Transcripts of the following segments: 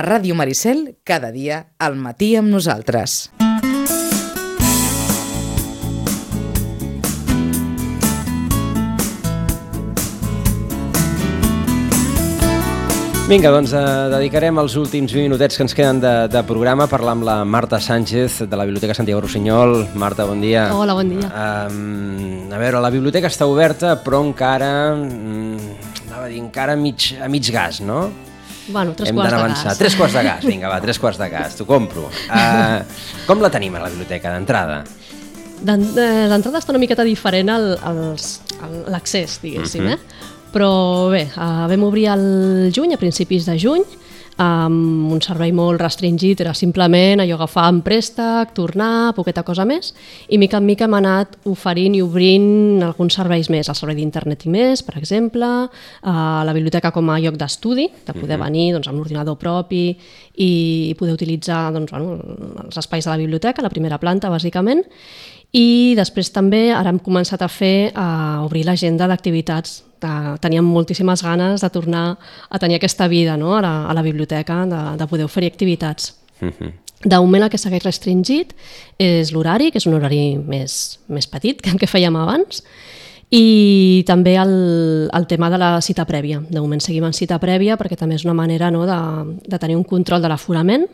a Ràdio Maricel cada dia al matí amb nosaltres. Vinga, doncs eh, dedicarem els últims 20 minutets que ens queden de, de programa a parlar amb la Marta Sánchez de la Biblioteca Santiago Rossinyol. Marta, bon dia. Hola, bon dia. Um, a veure, la biblioteca està oberta, però encara, um, anava a dir, encara a mig, a mig gas, no? Bueno, tres Hem quarts de gas. Tres quarts de gas, vinga, va, tres quarts de gas, t'ho compro. Uh, com la tenim a la biblioteca, d'entrada? D'en- eh, L'entrada està una miqueta diferent l'accés, diguéssim, Mhm. eh? Però bé, uh, vam obrir al juny, a principis de juny, amb un servei molt restringit, era simplement allò agafar en préstec, tornar, poqueta cosa més, i mica en mica hem anat oferint i obrint alguns serveis més, el servei d'internet i més, per exemple, a la biblioteca com a lloc d'estudi, de poder venir doncs, amb l'ordinador propi i poder utilitzar doncs, bueno, els espais de la biblioteca, la primera planta, bàsicament, i després també ara hem començat a fer, a obrir l'agenda d'activitats. De- Teníem moltíssimes ganes de tornar a tenir aquesta vida no? a, la, a la biblioteca, de, de poder oferir activitats. Mhm. De moment el que segueix restringit és l'horari, que és un horari més, més petit que el que fèiem abans, i també el, el tema de la cita prèvia. De moment seguim en cita prèvia perquè també és una manera no, de, de tenir un control de l'aforament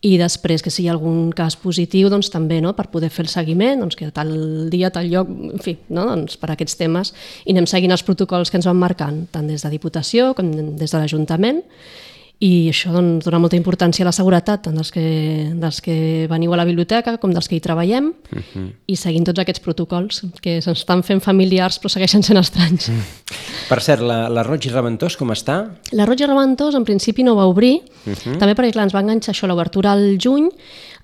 i després que si hi ha algun cas positiu doncs també no, per poder fer el seguiment doncs que tal dia, tal lloc, en fi, no, doncs per aquests temes. I anem seguint els protocols que ens van marcant tant des de Diputació com des de l'Ajuntament i això doncs, dona molta importància a la seguretat tant dels que, dels que veniu a la biblioteca com dels que hi treballem i seguint tots aquests protocols que se'ns estan fent familiars però segueixen sent estranys. Per cert, la, la Roig i Reventós com està? La Roig i Reventós en principi no va obrir, uh -huh. també perquè clar, ens va enganxar això l'obertura al juny,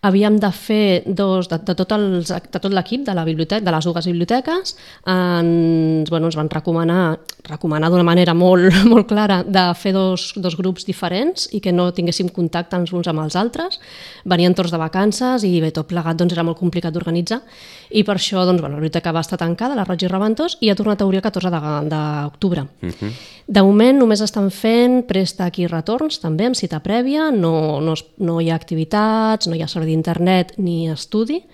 havíem de fer dos, de, de tot, els, de tot l'equip de la biblioteca, de les dues biblioteques, ens, bueno, ens van recomanar, recomanar d'una manera molt, molt clara de fer dos, dos grups diferents i que no tinguéssim contacte els uns amb els altres. Venien tots de vacances i bé, tot plegat doncs, era molt complicat d'organitzar i per això doncs, bueno, la biblioteca va estar tancada, la Roig i Reventós, i ha tornat a obrir el 14 de- d'octubre. Uh -huh. De moment només estan fent préstec i retorns, també amb cita prèvia, no, no, no hi ha activitats, no hi ha servei d'internet ni estudi,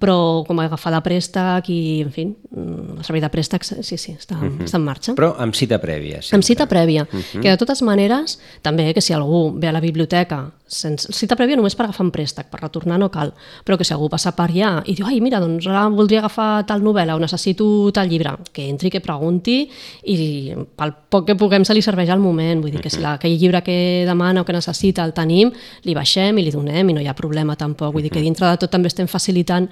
però com a agafar de préstec i, en fi, mm, el servei de préstec, sí, sí, està, uh -huh. està en marxa. Però amb cita prèvia. Amb cita prèvia, uh -huh. que de totes maneres, també que si algú ve a la biblioteca sense cita prèvia només per agafar un préstec, per retornar no cal, però que si algú passa per allà i diu, ai, mira, doncs ara voldria agafar tal novel·la o necessito tal llibre, que entri, que pregunti i pel poc que puguem se li serveix al moment, vull dir que si la, aquell llibre que demana o que necessita el tenim, li baixem i li donem i no hi ha problema tampoc, vull dir que dintre de tot també estem facilitant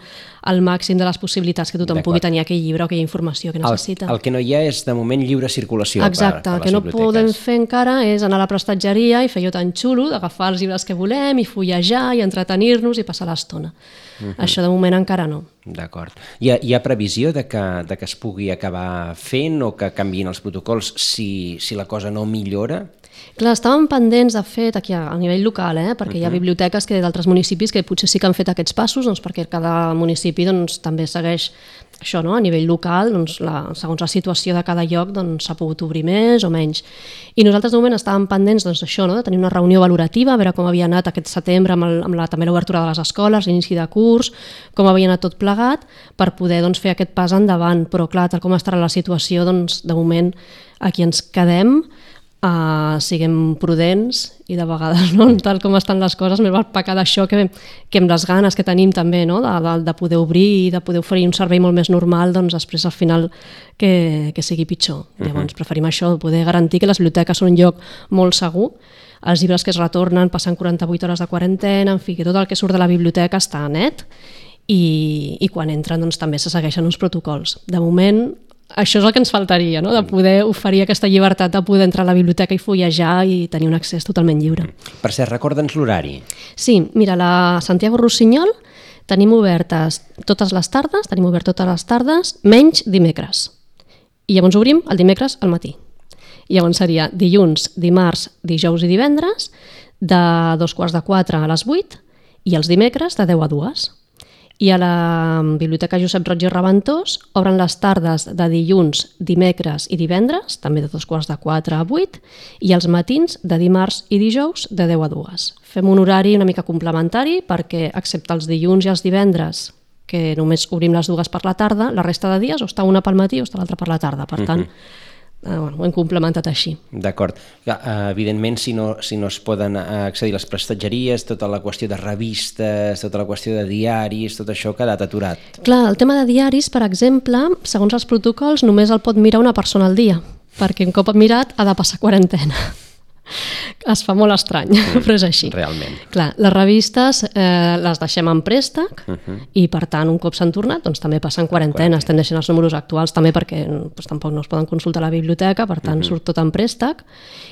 el màxim de les possibilitats que tothom pugui tenir aquell llibre o aquella informació que necessita. El, el que no hi ha és, de moment, lliure circulació Exacte, per, per el que no podem fer encara és anar a la prestatgeria i fer allò tan xulo d'agafar els llibres que volem i fullejar i entretenir-nos i passar l'estona. Uh -huh. Això de moment encara no. D'acord. Hi, ha, hi ha previsió de que, de que es pugui acabar fent o que canviïn els protocols si, si la cosa no millora? Clar, estàvem pendents, de fet, aquí a, a nivell local, eh? perquè uh -huh. hi ha biblioteques que d'altres municipis que potser sí que han fet aquests passos, doncs, perquè cada municipi doncs, també segueix això, no? a nivell local, doncs, la, segons la situació de cada lloc, doncs, s'ha pogut obrir més o menys. I nosaltres de moment estàvem pendents doncs, d'això, no? de tenir una reunió valorativa, a veure com havia anat aquest setembre amb, el, amb la, també l'obertura de les escoles, l'inici de curs, com havia anat tot plegat, per poder doncs, fer aquest pas endavant. Però clar, tal com estarà la situació, doncs, de moment aquí ens quedem, uh, siguem prudents i de vegades, no? tal com estan les coses, més val pecar d'això que, que amb les ganes que tenim també no? de, de, de poder obrir i de poder oferir un servei molt més normal, doncs després al final que, que sigui pitjor. Uh -huh. Llavors preferim això, poder garantir que les biblioteques són un lloc molt segur, els llibres que es retornen passen 48 hores de quarantena, en fi, que tot el que surt de la biblioteca està net i, i quan entren doncs, també se segueixen uns protocols. De moment, això és el que ens faltaria, no? de poder oferir aquesta llibertat de poder entrar a la biblioteca i fullejar i tenir un accés totalment lliure. Per cert, recorda'ns l'horari. Sí, mira, la Santiago Rossinyol tenim obertes totes les tardes, tenim obert totes les tardes, menys dimecres. I llavors obrim el dimecres al matí. I llavors seria dilluns, dimarts, dijous i divendres, de dos quarts de quatre a les vuit, i els dimecres de 10 a 2. I a la Biblioteca Josep Roig i Reventós obren les tardes de dilluns, dimecres i divendres, també de dos quarts de 4 a 8, i els matins de dimarts i dijous de 10 a 2. Fem un horari una mica complementari perquè, excepte els dilluns i els divendres, que només obrim les dues per la tarda, la resta de dies o està una pel matí o està l'altra per la tarda. Per tant, uh -huh eh, bueno, ho hem complementat així. D'acord. Eh, evidentment, si no, si no es poden eh, accedir a les prestatgeries, tota la qüestió de revistes, tota la qüestió de diaris, tot això ha quedat aturat. Clar, el tema de diaris, per exemple, segons els protocols, només el pot mirar una persona al dia, perquè un cop mirat ha de passar quarantena es fa molt estrany, mm, però és així. Realment. Clar, les revistes eh, les deixem en préstec uh -huh. i, per tant, un cop s'han tornat, doncs també passen quarantena. Estem deixant els números actuals també perquè doncs, tampoc no es poden consultar a la biblioteca, per tant, uh -huh. surt tot en préstec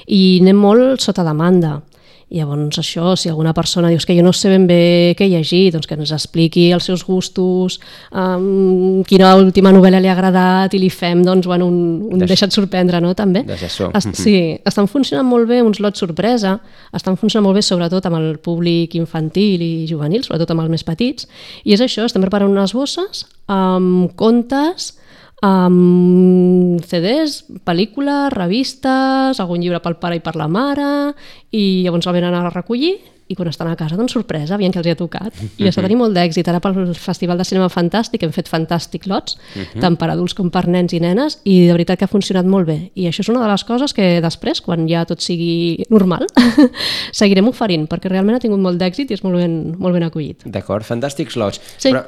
i anem molt sota demanda. I llavors això, si alguna persona dius que jo no sé ben bé què llegir, doncs que ens expliqui els seus gustos, um, quina última novel·la li ha agradat i li fem doncs, bueno, un, un Deix... deixa't sorprendre, no? també. Est sí, estan funcionant molt bé uns lots sorpresa, estan funcionant molt bé sobretot amb el públic infantil i juvenil, sobretot amb els més petits, i és això, estem preparant unes bosses amb contes, amb CDs, pel·lícules, revistes, algun llibre pel pare i per la mare, i llavors el venen a recollir i quan estan a casa, doncs sorpresa, aviam que els hi ha tocat. I està tenint molt d'èxit. Ara pel Festival de Cinema Fantàstic hem fet fantàstic lots, uh -huh. tant per adults com per nens i nenes, i de veritat que ha funcionat molt bé. I això és una de les coses que després, quan ja tot sigui normal, seguirem oferint, perquè realment ha tingut molt d'èxit i és molt ben, molt ben acollit. D'acord, fantàstics lots. Sí. Però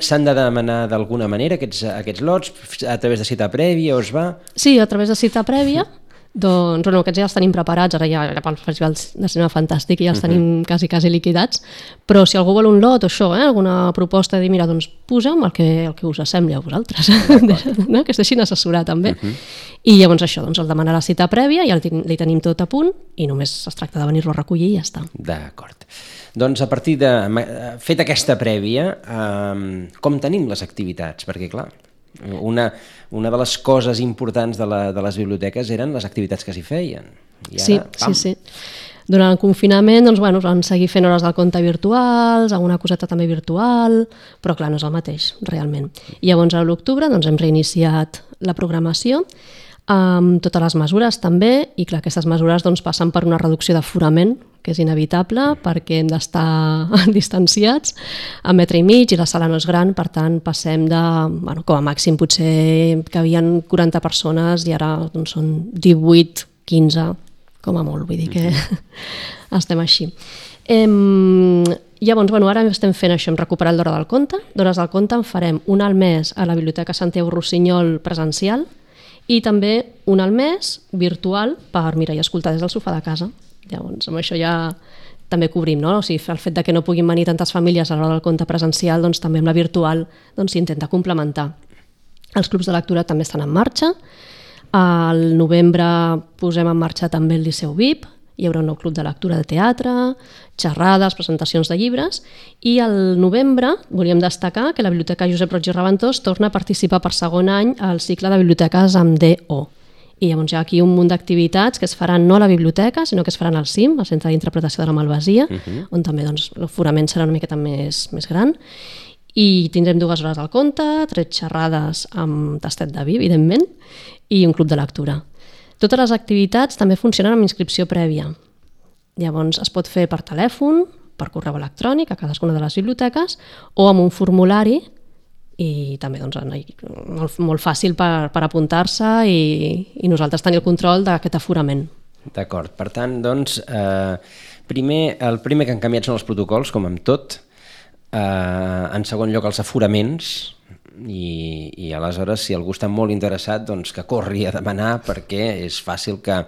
s'han de demanar d'alguna manera aquests, aquests lots a través de cita prèvia o es va? Sí, a través de cita prèvia. Doncs, bueno, aquests ja els tenim preparats, ara ja, ja pel Festival de Cinema Fantàstic i ja els uh -huh. tenim quasi, quasi liquidats, però si algú vol un lot o això, eh, alguna proposta de dir, mira, doncs poseu el que, el que us assembli a vosaltres, no? que es deixin assessorar també. Uh -huh. I llavors això, doncs el demanar la cita prèvia, ja li, li tenim tot a punt i només es tracta de venir-lo a recollir i ja està. D'acord. Doncs a partir de... Fet aquesta prèvia, eh, com tenim les activitats? Perquè, clar, una, una de les coses importants de, la, de les biblioteques eren les activitats que s'hi feien. I ara, sí, pam. sí, sí. Durant el confinament doncs, bueno, van seguir fent hores del compte virtuals, alguna coseta també virtual, però clar, no és el mateix, realment. I llavors a l'octubre doncs, hem reiniciat la programació amb totes les mesures també, i clar, aquestes mesures doncs, passen per una reducció d'aforament, que és inevitable perquè hem d'estar distanciats a metre i mig i la sala no és gran, per tant passem de, bueno, com a màxim potser que havien 40 persones i ara doncs, són 18, 15, com a molt, vull dir que estem així. Em, llavors, bueno, ara estem fent això, hem recuperat l'hora del conte. D'hores del conte en farem una al mes a la Biblioteca Santiago Rossinyol presencial, i també un al mes virtual per mirar i escoltar des del sofà de casa. Llavors, amb això ja també cobrim, no? O sigui, el fet de que no puguin venir tantes famílies a l'hora del compte presencial, doncs també amb la virtual doncs, s'intenta complementar. Els clubs de lectura també estan en marxa. Al novembre posem en marxa també el Liceu VIP, hi haurà un nou club de lectura de teatre, xerrades, presentacions de llibres, i al novembre volíem destacar que la Biblioteca Josep Roig i Reventós torna a participar per segon any al cicle de biblioteques amb DO. I llavors hi ha aquí un munt d'activitats que es faran no a la biblioteca, sinó que es faran al CIM, al Centre d'Interpretació de la Malvasia, uh -huh. on també doncs, l'aforament serà una miqueta més, més gran, i tindrem dues hores al conte, tres xerrades amb tastet de vi, evidentment, i un club de lectura. Totes les activitats també funcionen amb inscripció prèvia. Llavors es pot fer per telèfon, per correu electrònic a cadascuna de les biblioteques o amb un formulari i també doncs, molt, molt fàcil per, per apuntar-se i, i nosaltres tenir el control d'aquest aforament. D'acord, per tant, doncs, eh, primer, el primer que han canviat són els protocols, com amb tot, eh, en segon lloc els aforaments, i, i aleshores si algú està molt interessat doncs que corri a demanar perquè és fàcil que,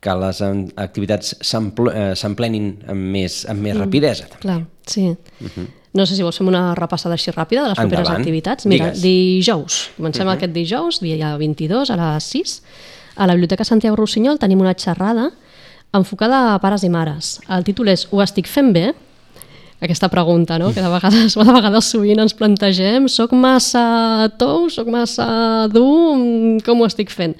que les activitats eh, s'emplenin amb més, amb més mm, rapidesa. També. Clar, sí. Uh mhm. -huh. No sé si vols fer una repassada així ràpida de les Endavant. properes activitats. Mira, Digues. dijous, comencem uh mhm. -huh. aquest dijous, dia 22 a les 6, a la Biblioteca Santiago Rossinyol tenim una xerrada enfocada a pares i mares. El títol és Ho estic fent bé? Aquesta pregunta, no? que de vegades, de vegades sovint ens plantegem soc massa tou, soc massa dur, com ho estic fent?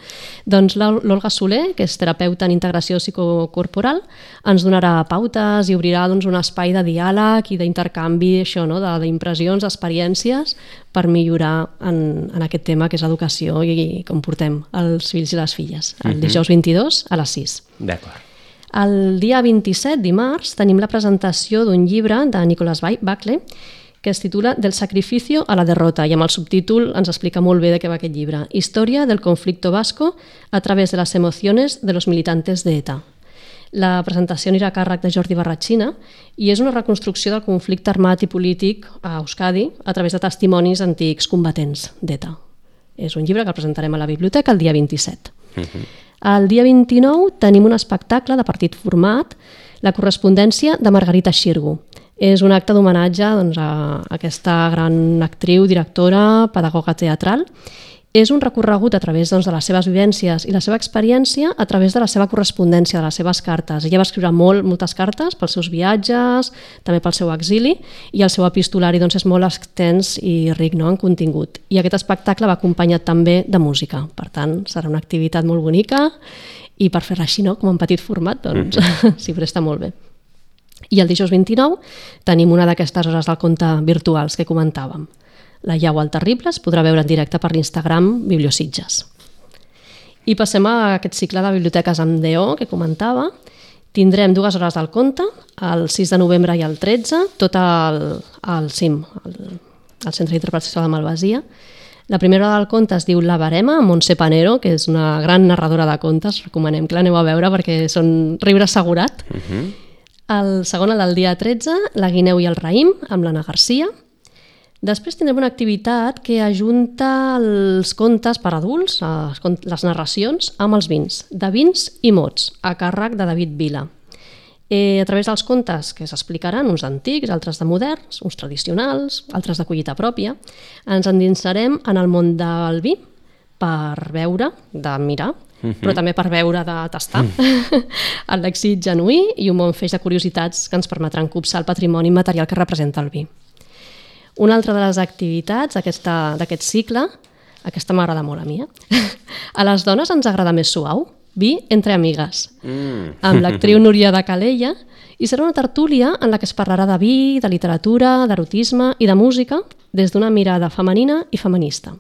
Doncs l'Olga Soler, que és terapeuta en integració psicocorporal, ens donarà pautes i obrirà doncs, un espai de diàleg i d'intercanvi això, no? d'impressions, d'experiències per millorar en, en aquest tema que és l'educació i, i com portem els fills i les filles. El mhm. dijous 22 a les 6. D'acord. El dia 27, dimarts, tenim la presentació d'un llibre de Nicolas Buckley que es titula Del sacrificio a la derrota i amb el subtítol ens explica molt bé de què va aquest llibre. Història del conflicto vasco a través de les emocions de los militantes de ETA. La presentació anirà a càrrec de Jordi Barratxina i és una reconstrucció del conflicte armat i polític a Euskadi a través de testimonis antics combatents d'ETA. És un llibre que el presentarem a la biblioteca el dia 27. Uh -huh. El dia 29 tenim un espectacle de partit format, la correspondència de Margarita Xirgu. És un acte d'homenatge doncs, a aquesta gran actriu, directora, pedagoga teatral és un recorregut a través doncs, de les seves vivències i la seva experiència a través de la seva correspondència, de les seves cartes. Ella va escriure molt, moltes cartes pels seus viatges, també pel seu exili, i el seu epistolari doncs, és molt extens i ric no, en contingut. I aquest espectacle va acompanyat també de música. Per tant, serà una activitat molt bonica i per fer-la així, no, com en petit format, doncs mm. s'hi presta molt bé. I el dijous 29 tenim una d'aquestes hores del conte virtuals que comentàvem. La llau al terrible es podrà veure en directe per l'Instagram Bibliositges. I passem a aquest cicle de biblioteques amb DO que comentava. Tindrem dues hores del conte, el 6 de novembre i el 13, tot al, al CIM, al, al Centre d'Interpretació de Malvasia. La primera hora del conte es diu La Barema, amb Montse Panero, que és una gran narradora de contes. Recomanem que l'aneu a veure perquè són riure assegurat. Uh -huh. El segon, el del dia 13, La Guineu i el Raïm, amb l'Anna Garcia. Després tindrem una activitat que ajunta els contes per adults, les narracions, amb els vins, de vins i mots, a càrrec de David Vila. Eh, a través dels contes que s'explicaran, uns antics, altres de moderns, uns tradicionals, altres de collita pròpia, ens endinsarem en el món del vi per veure, de mirar, mhm. -huh. però també per veure, de tastar. -huh. el lèxit genuí i un bon feix de curiositats que ens permetran copsar el patrimoni material que representa el vi. Una altra de les activitats d'aquest cicle, aquesta m'agrada molt a mi, eh? a les dones ens agrada més suau, vi entre amigues, mm. amb l'actriu Núria de Calella, i serà una tertúlia en la que es parlarà de vi, de literatura, d'erotisme i de música des d'una mirada femenina i feminista.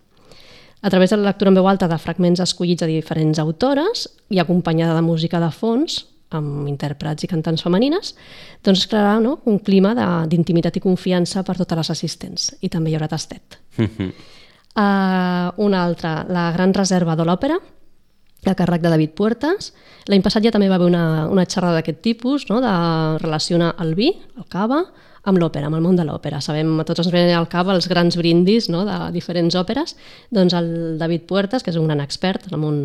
A través de la lectura en veu alta de fragments escollits de diferents autores i acompanyada de música de fons, amb intèrprets i cantants femenines, doncs es crearà no, un clima d'intimitat i confiança per totes les assistents. I també hi haurà tastet. uh, una altra, la Gran Reserva de l'Òpera, a càrrec de David Puertas. L'any passat ja també va haver una, una xerrada d'aquest tipus, no, de relacionar el vi, el cava, amb l'òpera, amb el món de l'òpera. Sabem, a tots ens venen al cap els grans brindis no, de diferents òperes. Doncs el David Puertas, que és un gran expert en el món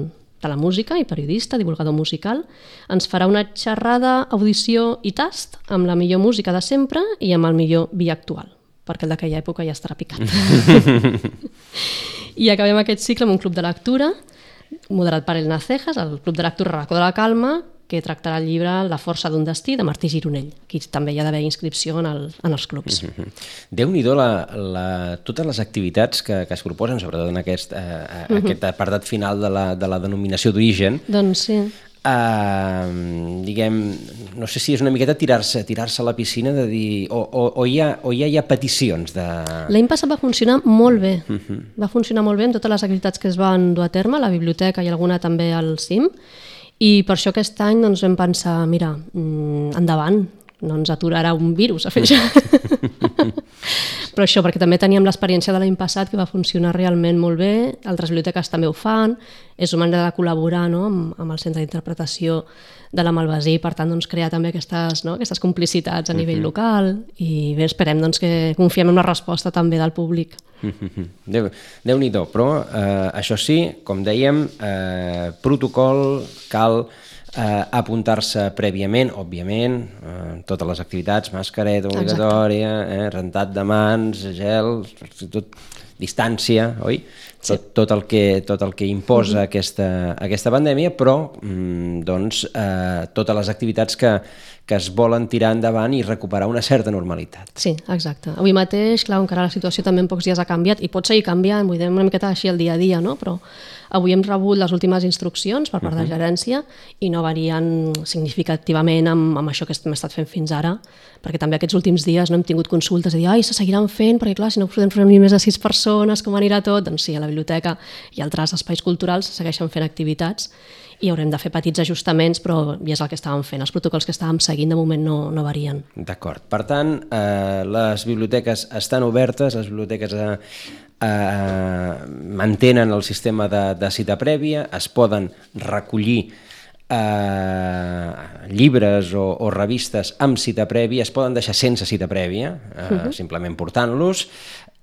de la música i periodista, divulgador musical, ens farà una xerrada, audició i tast amb la millor música de sempre i amb el millor vi actual, perquè el d'aquella època ja estarà picat. I acabem aquest cicle amb un club de lectura moderat per Elna Cejas, el Club de Lectura Racó de la Calma, que tractarà el llibre La força d'un destí de Martí Gironell. Aquí també hi ha d'haver inscripció en, el, en els clubs. Mm -hmm. Déu-n'hi-do la, la, totes les activitats que, que es proposen, sobretot en aquest, eh, mm -hmm. aquest apartat final de la, de la denominació d'origen. Doncs sí. Uh, diguem, no sé si és una miqueta tirar-se tirar, -se, a la piscina de dir, o, o, o, hi, ha, o ja hi ha peticions de... L'any passat va funcionar molt bé, uh -huh. va funcionar molt bé amb totes les activitats que es van dur a terme, la biblioteca i alguna també al CIM, i per això aquest any doncs, vam pensar, mira, mm, endavant, no ens aturarà un virus a fer. Però això, perquè també teníem l'experiència de l'any passat que va funcionar realment molt bé, altres biblioteques també ho fan, és una manera de col·laborar no? amb, amb el centre d'interpretació de la Malvasí, per tant doncs, crear també aquestes, no? aquestes complicitats a nivell uh -huh. local i bé, esperem doncs, que confiem en una resposta també del públic. Uh -huh. Déu, Déu-n'hi-do, però eh, això sí, com dèiem, eh, protocol, cal eh, apuntar-se prèviament, òbviament, eh, totes les activitats, mascareta obligatòria, eh, rentat de mans, gel, tot, distància, oi? Sí. Tot, tot, el que, tot el que imposa uh -huh. aquesta, aquesta pandèmia, però mm, doncs, eh, totes les activitats que, que es volen tirar endavant i recuperar una certa normalitat. Sí, exacte. Avui mateix, clar, encara la situació també en pocs dies ha canviat i pot seguir canviant, vull dir, una miqueta així el dia a dia, no? però Avui hem rebut les últimes instruccions per part uh -huh. de gerència i no varien significativament amb, amb això que hem estat fent fins ara, perquè també aquests últims dies no hem tingut consultes de dir ai, se seguiran fent, perquè clar, si no podem fer ni més de sis persones, com anirà tot? Doncs sí, a la biblioteca i altres espais culturals segueixen fent activitats i haurem de fer petits ajustaments, però ja és el que estàvem fent. Els protocols que estàvem seguint de moment no, no varien. D'acord. Per tant, eh, les biblioteques estan obertes, les biblioteques eh, eh, mantenen el sistema de, de cita prèvia, es poden recollir eh, llibres o, o revistes amb cita prèvia, es poden deixar sense cita prèvia, eh, uh -huh. simplement portant-los,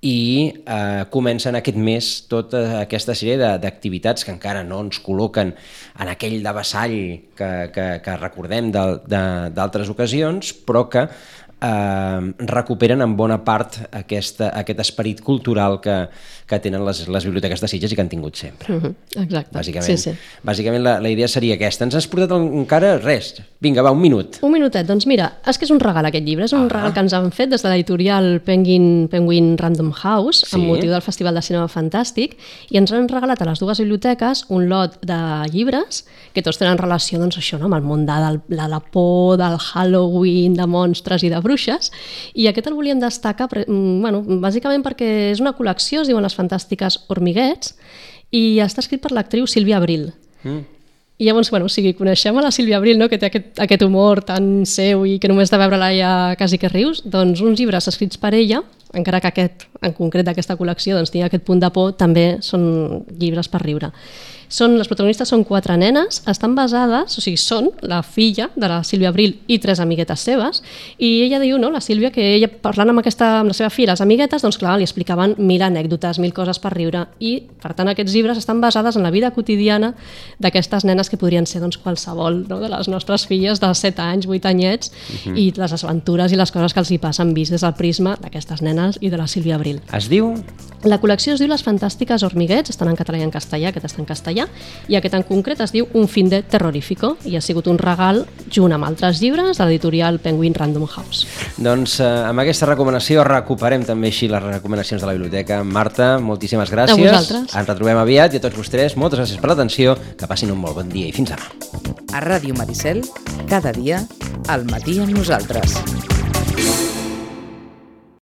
i eh, comencen aquest mes tota aquesta sèrie d'activitats que encara no ens col·loquen en aquell de vassall que, que, que recordem d'altres ocasions, però que eh, recuperen en bona part aquesta, aquest esperit cultural que, que tenen les, les biblioteques de Sitges i que han tingut sempre. Uh mhm, -huh, exacte. Bàsicament, sí, sí. bàsicament la, la idea seria aquesta. Ens has portat encara res. Vinga, va, un minut. Un minutet. Doncs mira, és que és un regal aquest llibre. És un ah. regal que ens han fet des de l'editorial Penguin, Penguin Random House sí. amb motiu del Festival de Cinema Fantàstic i ens han regalat a les dues biblioteques un lot de llibres que tots tenen relació doncs, això, no? amb el món de, de, de la por, del Halloween, de monstres i de bruixes i aquest el volíem destacar mm, bueno, bàsicament perquè és una col·lecció, es diuen les fantàstiques Hormiguets, i està escrit per l'actriu Sílvia Abril. Mm. I llavors, bueno, o sigui, coneixem a la Sílvia Abril, no?, que té aquest, aquest humor tan seu i que només de veure-la ja quasi que rius, doncs uns llibres escrits per ella, encara que aquest, en concret d'aquesta col·lecció, doncs tingui aquest punt de por, també són llibres per riure. Són, les protagonistes són quatre nenes, estan basades, o sigui, són la filla de la Sílvia Abril i tres amiguetes seves, i ella diu, no, la Sílvia, que ella parlant amb, aquesta, amb la seva filla, les amiguetes, doncs clar, li explicaven mil anècdotes, mil coses per riure, i per tant aquests llibres estan basades en la vida quotidiana d'aquestes nenes que podrien ser doncs, qualsevol no, de les nostres filles de 7 anys, 8 anyets, uh mhm. -huh. i les aventures i les coses que els hi passen vist des del prisma d'aquestes nenes i de la Sílvia Abril. Es diu? La col·lecció es diu Les Fantàstiques Hormiguets, estan en català i en castellà, aquest està en castellà, castellà, i aquest en concret es diu Un fin de terrorífico, i ha sigut un regal junt amb altres llibres de l'editorial Penguin Random House. Doncs eh, amb aquesta recomanació recuperem també així les recomanacions de la biblioteca. Marta, moltíssimes gràcies. A vosaltres. Ens retrobem aviat i a tots vostès, moltes gràcies per l'atenció, que passin un molt bon dia i fins demà. A Ràdio Maricel, cada dia, al matí amb nosaltres.